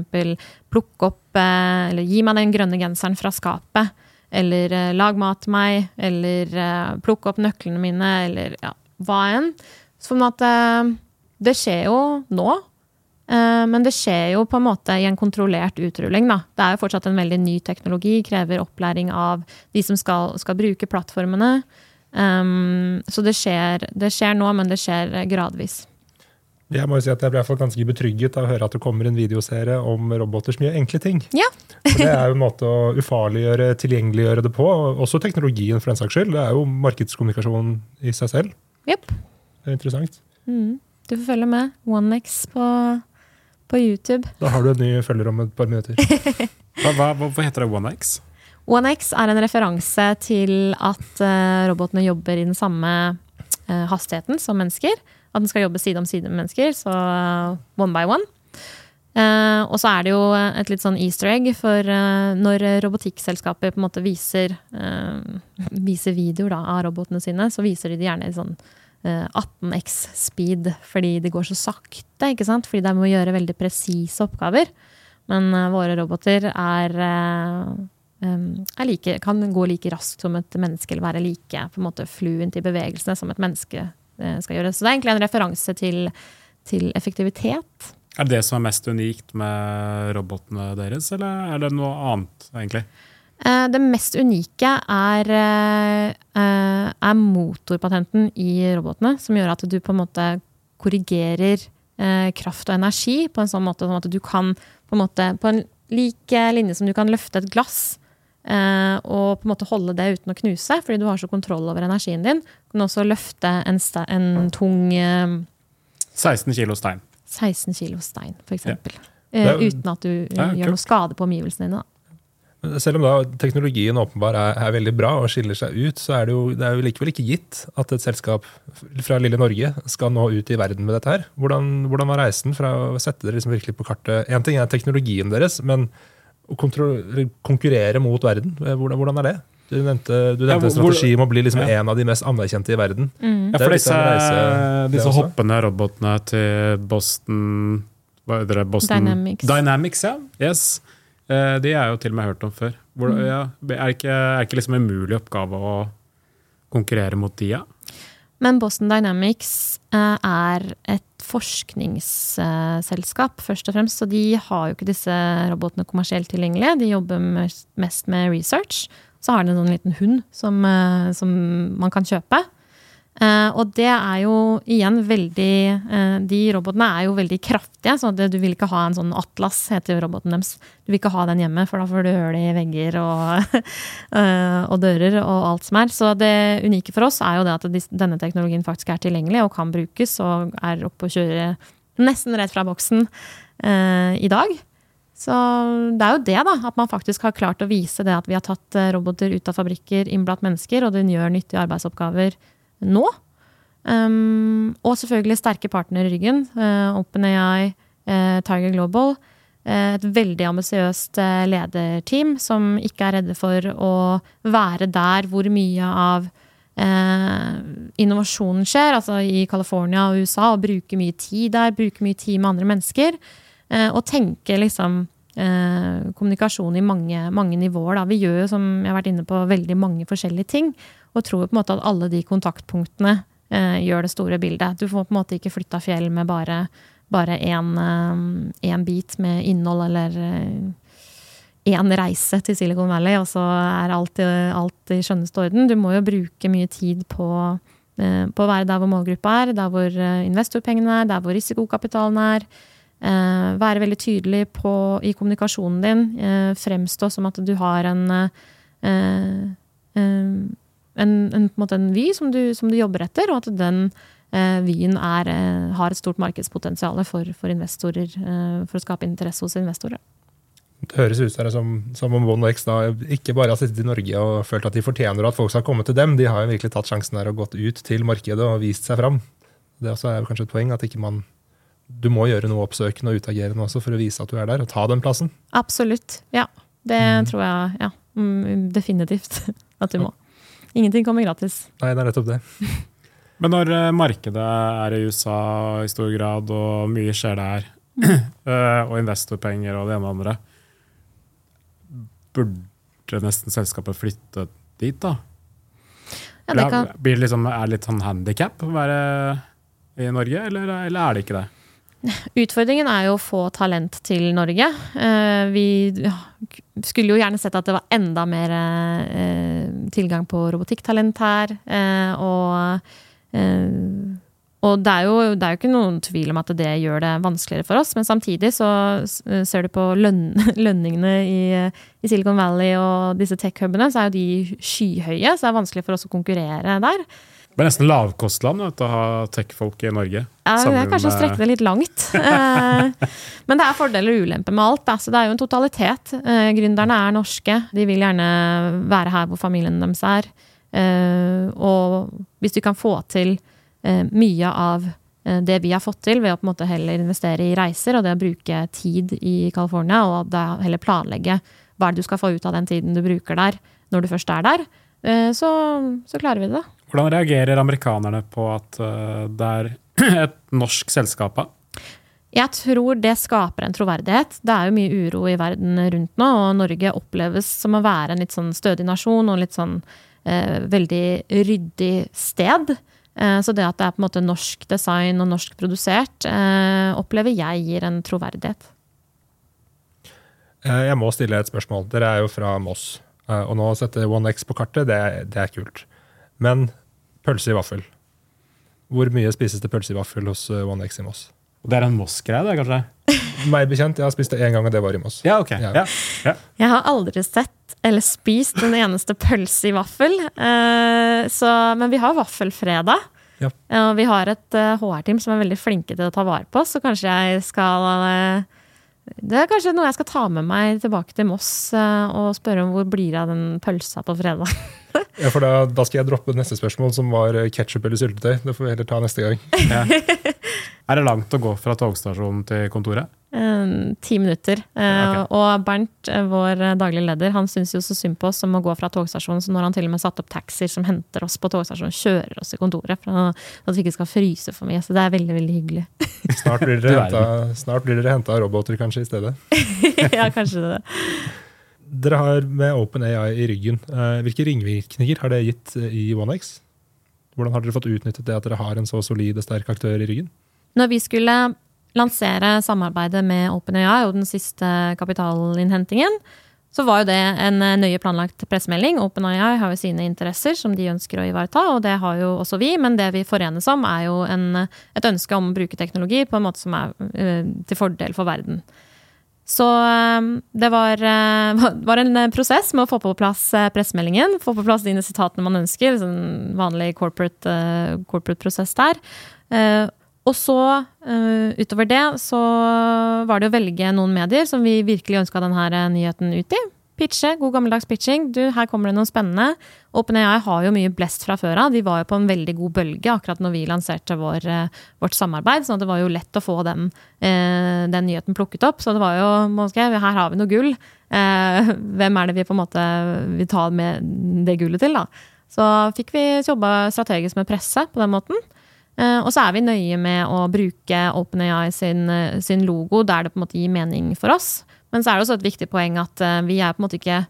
plukke opp eh, eller gi meg den grønne genseren fra skapet. Eller eh, lag mat til meg. Eller eh, plukke opp nøklene mine. Eller ja, hva enn. Sånn at eh, det skjer jo nå. Eh, Men det skjer jo på en måte i en kontrollert utrulling. Da. Det er jo fortsatt en veldig ny teknologi, krever opplæring av de som skal, skal bruke plattformene. Um, så det skjer, det skjer nå, men det skjer gradvis. Jeg må jo si at jeg ble i hvert fall ganske betrygget av å høre at det kommer en videoserie om roboters mye enkle ting. Ja. *laughs* Det er jo en måte å ufarliggjøre, tilgjengeliggjøre det på. Også teknologien, for den saks skyld. Det er jo markedskommunikasjon i seg selv. Yep. Det er interessant. Mm. Du får følge med. OneX på, på YouTube. Da har du en ny følger om et par minutter. *laughs* Hva, hva, hva heter det OneX? OneX er en referanse til at eh, robotene jobber i den samme eh, hastigheten som mennesker. At den skal jobbe side om side med mennesker, så eh, one by one. Og så er det jo et litt sånn easter egg, for når robotikkselskaper på en måte viser, viser videoer da, av robotene sine, så viser de det gjerne i sånn eh, 18x speed, fordi det går så sakte. ikke sant? Fordi de må gjøre veldig presise oppgaver. Men våre roboter er like, kan gå like raskt som et menneske, eller være like på en måte fluent i bevegelsene som et menneske eh, skal gjøre. Så det er egentlig en referanse til, til effektivitet. Er det det som er mest unikt med robotene deres, eller er det noe annet, egentlig? Eh, Det mest unike er, eh, er motorpatenten i robotene, som gjør at du på en måte korrigerer kraft og energi på en sånn måte sånn at du kan på en måte på en like linje som du kan løfte et glass og på en måte holde det uten å knuse, fordi du har så kontroll over energien din. Du kan også løfte en, en tung eh, 16 kilo stein. 16 kilo stein, f.eks. Ja. eksempel er- uten at du eh, Ja, gjør kult. noe skade på omgivelsene dine. Da. Selv om da teknologien åpenbar er, er veldig bra og skiller seg ut, så er det, jo, det er jo likevel ikke gitt at et selskap fra lille Norge skal nå ut i verden med dette her. Hvordan, hvordan var reisen fra å sette dere liksom virkelig på kartet? Én ting er teknologien deres, men å konkurrere mot verden, eh, hvordan, hvordan er det? Du nevnte, du nevnte ja, hvor- strategi om å bli liksom Ja. en av de mest anerkjente i verden. Ja, er for disse, reise, disse hoppende robotene til Boston Hva heter det? Boston Dynamics. Dynamics, ja. Yes. De De er jo til og med hørt om før. Hvor, Mm. ja, er det ikke, er ikke liksom en umulig oppgave å konkurrere mot de, ja? Men Boston Dynamics eh, er et forskningsselskap, først og fremst. Så de har jo ikke disse robotene kommersielt tilgjengelige. De jobber mest- mest med research. Så har de en sånn liten hund som, eh, som man kan kjøpe. Eh, og det er jo igjen veldig eh, De robotene er jo veldig kraftige, så det, du vil ikke ha en sånn Atlas, heter roboten deres. Du vil ikke ha den hjemme, for da får du høl i vegger og, *laughs* eh, og dører og alt som er. Så det unike for oss er jo det at denne teknologien faktisk er tilgjengelig og kan brukes, og er oppe og kjøre nesten rett fra boksen i dag. Så det er jo det, da. At man faktisk har klart å vise det at vi har tatt roboter ut av fabrikker, innblatt mennesker, og den gjør nyttige arbeidsoppgaver nå. Um, og selvfølgelig sterke partnere i ryggen. Uh, OpenAI, uh, Tiger Global. Uh, et veldig ambisiøst lederteam som ikke er redde for å være der hvor mye av innovasjonen skjer, altså i California og USA, og bruke mye tid der, bruke mye tid med andre mennesker. Og tenke liksom kommunikasjon i mange, mange nivåer. Da. Vi gjør jo, som jeg har vært inne på, veldig mange forskjellige ting. Og tror på en måte at alle de kontaktpunktene eh, gjør det store bildet. Du får på en måte ikke flytta fjell med bare bare én bit med innhold eller én reise til Silicon Valley, og så er alt, alt i skjønneste orden. Du må jo bruke mye tid på, eh, på å være der hvor målgruppa er, der hvor eh, investorpengene er, der hvor risikokapitalen er. Eh, være veldig tydelig på, i kommunikasjonen din. Eh, fremstå som at du har en eh, eh, en, en, på en, måte en vy som du, som du jobber etter, og at den eh, vyen er, eh, har et stort markedspotensial for, for investorer, eh, for å skape interesse hos investorer. Det høres ut som, som om OneX da ikke bare har sittet i Norge og følt at de fortjener at folk skal komme til dem. De har jo virkelig tatt sjansen her og gått ut til markedet og vist seg fram. Det også er kanskje et poeng at ikke man du må gjøre noe oppsøkende og utagerende også for å vise at du er der, og ta den plassen. Absolutt. Ja. Det tror jeg ja, mm, definitivt *laughs* at du må. Ingenting kommer gratis. Nei, det er nettopp det. *laughs* Men når eh, markedet er i USA i stor grad, og mye skjer der, *clears throat* eh, og investorpenger og det ene og det andre, burde nesten selskapet flytte dit, da? Ja, det kan, Blir det liksom, er det litt sånn handikap å være i Norge, eller, eller er det ikke det? Utfordringen er jo å få talent til Norge. Eh, Vi skulle jo gjerne sett at det var enda mer eh, tilgang på robotikktalent her. eh, Og og det er, jo, det er jo ikke noen tvil om at det gjør det vanskeligere for oss, men samtidig så ser du på lønn, *laughs* lønningene i, i Silicon Valley og disse tech-hubene, så er jo de skyhøye, så det er vanskelig for oss å konkurrere der. Det er nesten lavkostland vet å ha tech-folk i Norge. Ja, det er kanskje å strekke det litt langt. *laughs* Eh, Men det er fordeler og ulemper med alt. Da. Så det er jo en totalitet. Eh, Gründerne er norske. De vil gjerne være her hvor familien deres er. Eh, Og hvis du kan få til mye av det vi har fått til, ved å på en måte heller investere i reiser og det å bruke tid i California, og da heller planlegge hva er det du skal få ut av den tiden du bruker der, når du først er der, så, så klarer vi det. Hvordan reagerer amerikanerne på at eh, det er *clears throat* et norsk selskap? Jeg tror det skaper en troverdighet. Det er jo mye uro i verden rundt nå, og Norge oppleves som å være en litt sånn stødig nasjon og litt sånn eh, veldig ryddig sted. Eh, så det at det er på en måte norsk design og norsk produsert, eh, opplever jeg gir en troverdighet. Eh, Jeg må stille et spørsmål. Dere er jo fra Moss. eh, Og nå å sette OneX på kartet, det, er- det er kult. Men pølse i vaffel. Hvor mye spises det pølse i vaffel hos eh, X i Moss? Og Det er en Moss-greie, det, kanskje? Meg bekjent, jeg har spist det én gang, og det var i Moss. Ja, ok. Ja. Ja. Ja. Jeg har aldri sett eller spist en eneste pølse i vaffel. Eh, så, men vi har vaffelfredag. Ja. Eh, Og vi har et eh, HR-team som er veldig flinke til å ta vare på oss, så kanskje jeg skal eh, Det er kanskje noe jeg skal ta med meg tilbake til Moss eh, og spørre om hvor blir det av den pølsa på fredag. *laughs* Ja, for da, da skal jeg droppe neste spørsmål, som var ketsjup eller syltetøy. Det får vi heller ta neste gang. Ja. Er det langt å gå fra togstasjonen til kontoret? Eh, Ti minutter. Eh, Ok. Og Bernt, eh, vår eh, daglige leder, han syns jo så synd på oss som å gå fra togstasjonen, så nå har han til og med satt opp taxier som henter oss på togstasjonen, kjører oss til kontoret for at vi ikke skal fryse for mye. Så det er veldig, veldig hyggelig. *laughs* Snart blir dere henta- snart blir dere henta av roboter, kanskje, i stedet. *laughs* ja, kanskje det. Dere har med OpenAI i ryggen. eh, Hvilke ringvirkninger har det gitt eh, i OneX? Hvordan har dere fått utnyttet det at dere har en så solid og sterk aktør i ryggen? Når vi skulle lansere samarbeidet med OpenAI og den siste kapitalinnhentingen, så var jo det en eh, nøye planlagt pressemelding. OpenAI har jo sine interesser som de ønsker å ivareta, og det har jo også vi. Men det vi forenes om, er jo en, et ønske om å bruke teknologi på en måte som er til fordel for verden. Så eh, det var, eh, *laughs* var en prosess med å få på plass eh, pressemeldingen. Få på plass dine sitatene man ønsker. Sånn vanlig corporate, eh, corporate prosess der. Eh, Og så, eh, utover det, så var det å velge noen medier som vi virkelig ønska denne nyheten ut i. Pitche, god gammeldags pitching. Du, her kommer det noe spennende. OpenAI har jo mye blest fra før av. De var jo på en veldig god bølge akkurat når vi lanserte vår, eh, vårt samarbeid. Så det var jo lett å få den, eh, den nyheten plukket opp. Så det var jo må Her har vi noe gull. Eh, *laughs* hvem er det vi på en måte vil ta med det gullet til, da? Så fikk vi jobba strategisk med presse på den måten. Og så er vi nøye med å bruke OpenAI sin, sin logo der det på en måte gir mening for oss. Men så er det også et viktig poeng at eh, vi er på en måte ikke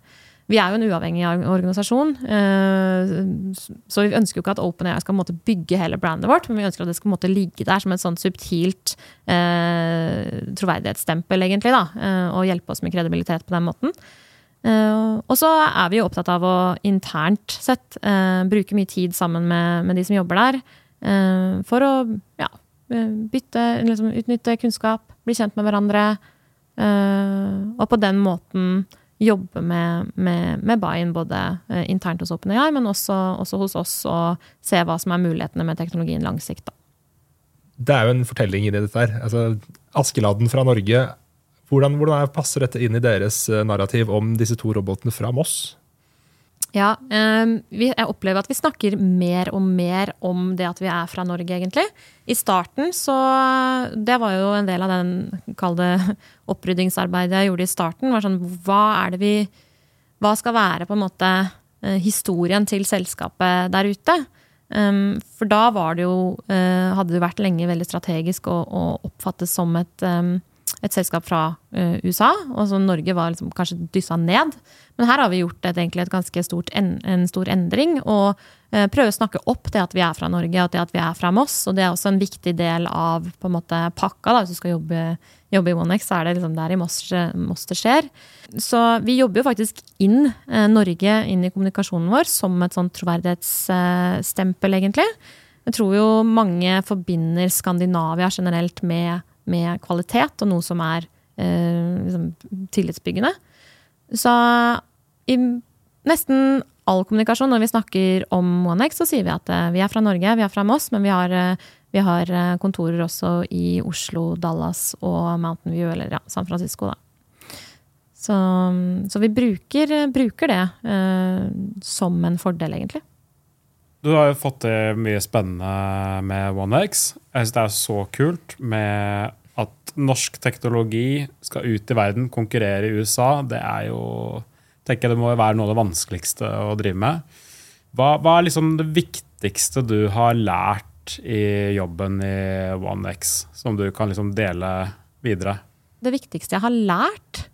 vi er jo en uavhengig organisasjon, eh, så vi ønsker jo ikke at OpenAI skal bygge hele brandet vårt, men vi ønsker at det skal ligge der som et sånt subtilt eh, troverdighetsstempel, egentlig, da, og hjelpe oss med kredibilitet på den måten. Og så er vi jo opptatt av å internt sett bruke mye tid sammen med, med de som jobber der, for å ja, bytte, liksom, utnytte kunnskap, bli kjent med hverandre, og på den måten jobbe med, med, med buy-in både eh, internt hos OpenAI, men også, også hos oss, og se hva som er mulighetene med teknologien lang sikt. Det er jo en fortelling i dette her. Altså, Askeladden fra Norge. Hvordan, hvordan er, passer dette inn i deres eh, narrativ om disse to robotene fra Moss? Ja, eh, jeg opplever at vi snakker mer og mer om det at vi er fra Norge, egentlig. I starten så Det var jo en del av den, kall det, *laughs* oppryddingsarbeidet jeg gjorde i starten. var sånn, Hva er det vi Hva skal være på en måte eh, historien til selskapet der ute? Um, for da var det jo eh, Hadde det vært lenge veldig strategisk å, å oppfattes som et um, et selskap fra uh, USA, og så Norge var liksom kanskje dyssa ned. Men her har vi gjort et, egentlig et ganske stort en, en stor endring, og uh, prøve å snakke opp det at vi er fra Norge, og det at vi er fra Moss. Og det er også en viktig del av på en måte pakka. Da. Hvis du skal jobbe, jobbe i OneX, så er det liksom der i Moss, Moss det skjer. Så vi jobber jo faktisk inn uh, Norge inn i kommunikasjonen vår som et sånn troverdighetsstempel, egentlig. Jeg tror jo mange forbinder Skandinavia generelt med, med kvalitet, og noe som er eh, liksom, tillitsbyggende. Så i nesten all kommunikasjon når vi snakker om OneX, så sier vi at eh, vi er fra Norge, vi er fra Moss, men vi har, eh, vi har eh, kontorer også i Oslo, Dallas og Mountain View, eller ja, San Francisco, da. Så, så vi bruker, bruker det eh, som en fordel, egentlig. Du har jo fått til mye spennende med OneX. Jeg syns det er så kult med at norsk teknologi skal ut i verden, konkurrere i USA. Det er jo tenker jeg Det må være noe av det vanskeligste å drive med. Hva, hva er liksom det viktigste du har lært i jobben i OneX, som du kan liksom dele videre? Det viktigste jeg har lært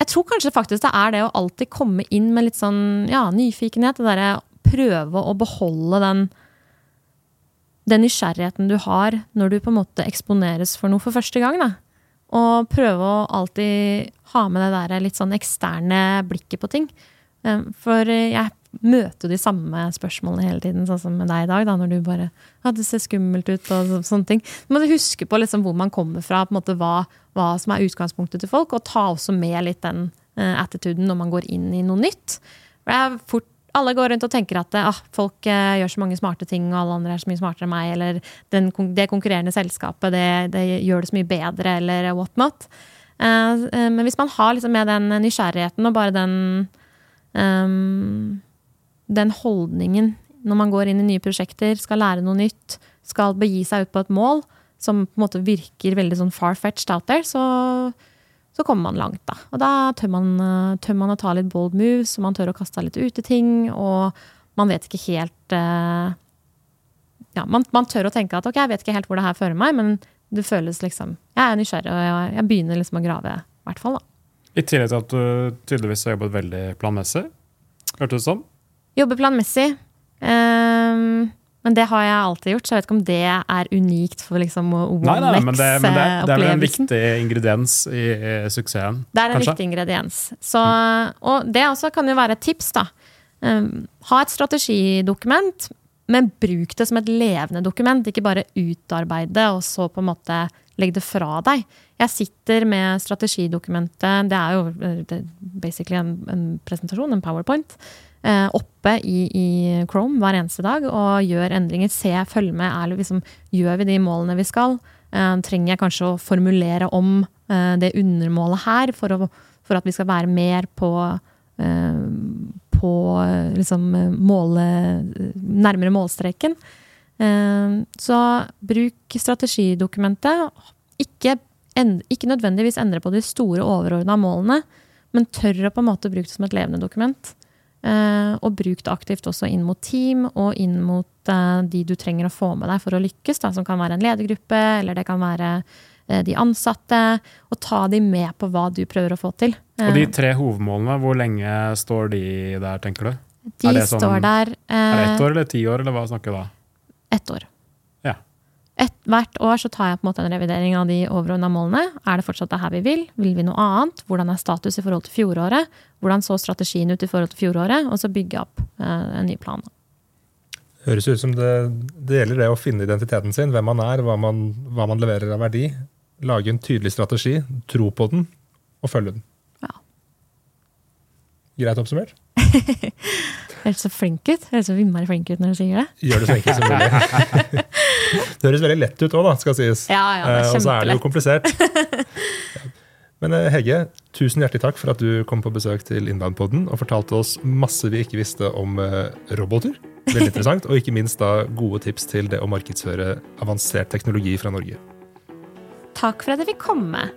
Jeg tror kanskje faktisk det er det å alltid komme inn med litt sånn ja, nyfikenhet. Det derre prøve å beholde den, den nysgjerrigheten du har når du på en måte eksponeres for noe for første gang. Da. Og prøve å alltid ha med det der litt sånn eksterne blikket på ting. Eh, For jeg møter jo de samme spørsmålene hele tiden, sånn som med deg i dag, da, når du bare ja, det ser skummelt ut og så- sånne ting. Du må huske på liksom hvor man kommer fra, på en måte hva, hva som er utgangspunktet til folk, og ta også med litt den eh, attituden når man går inn i noe nytt. For det er fort alle går rundt og tenker at ah, folk eh, gjør så mange smarte ting, og alle andre er så mye smartere enn meg, eller den, det konkurrerende selskapet det, det gjør det så mye bedre, eller whatnot. Eh, eh, men hvis man har liksom med den nysgjerrigheten og bare den ehm, den holdningen når man går inn i nye prosjekter, skal lære noe nytt, skal begi seg ut på et mål som på en måte virker veldig sånn far-fetched out there, så, så kommer man langt, da. Og da tør man, eh, tør man å ta litt bold moves, og man tør å kaste litt ut i ting, og man vet ikke helt eh, Ja, man, man tør å tenke at ok, jeg vet ikke helt hvor det her fører meg, men det føles liksom Jeg er nysgjerrig, og jeg, jeg begynner liksom å grave, i hvert fall, da. I tillegg til at du tydeligvis har jobbet veldig planmessig. Hørtes det som? Jobber planmessig. Ehm, men det har jeg alltid gjort, så jeg vet ikke om det er unikt for liksom nei, men det, men det, det er vel en viktig ingrediens i, i suksessen? Det er en kanskje? viktig ingrediens. Så, og det også kan jo være et tips, da. Ehm, ha et strategidokument, men bruk det som et levende dokument. Ikke bare utarbeide og så på en måte legg det fra deg. Jeg sitter med strategidokumentet, det er jo eh, basically en, en presentasjon, en powerpoint, oppe i, i Chrome hver eneste dag og gjør endringer. Se, følg med. Er, liksom, gjør vi de målene vi skal? Eh, trenger jeg kanskje å formulere om eh, det undermålet her for, å, for at vi skal være mer på eh, på eh, liksom måle, nærmere målstreken. Eh, Så bruk strategidokumentet. Ikke, ikke nødvendigvis endre på de store overordna målene, men tør å på en måte bruke det som et levende dokument. Eh, Og bruk det aktivt også inn mot team og inn mot eh, de du trenger å få med deg for å lykkes, da, som kan være en ledergruppe, eller det kan være eh, de ansatte. Og ta de med på hva du prøver å få til. Og de tre hovedmålene, hvor lenge står de der, tenker du? de er det sånn- står der Er det ett år eller ti år, eller hva snakker vi da? ett år. Et, hvert år så tar jeg på en måte en revidering av de overordna målene. Er det fortsatt det her vi vil? Vil vi noe annet? Hvordan er status i forhold til fjoråret? Hvordan så strategien ut i forhold til fjoråret? Og så bygge opp eh, en ny plan. Høres ut som det, det gjelder det å finne identiteten sin, hvem man er, hva man, hva man leverer av verdi. Lage en tydelig strategi, tro på den, og følge den. Ja. Greit oppsummert? *laughs* Høres så flink ut. Høres så innmari flink ut når du sier det. Gjør det så enkelt som mulig. det høres veldig lett ut òg, da, skal sies. Ja, ja, det er Eh, og så er det jo komplisert. *laughs* Men eh, Hege, tusen hjertelig takk for at du kom på besøk til Innlandpodden og fortalte oss masse vi ikke visste om eh, roboter. Veldig interessant, Og ikke minst da gode tips til det å markedsføre avansert teknologi fra Norge. Takk for at jeg fikk komme.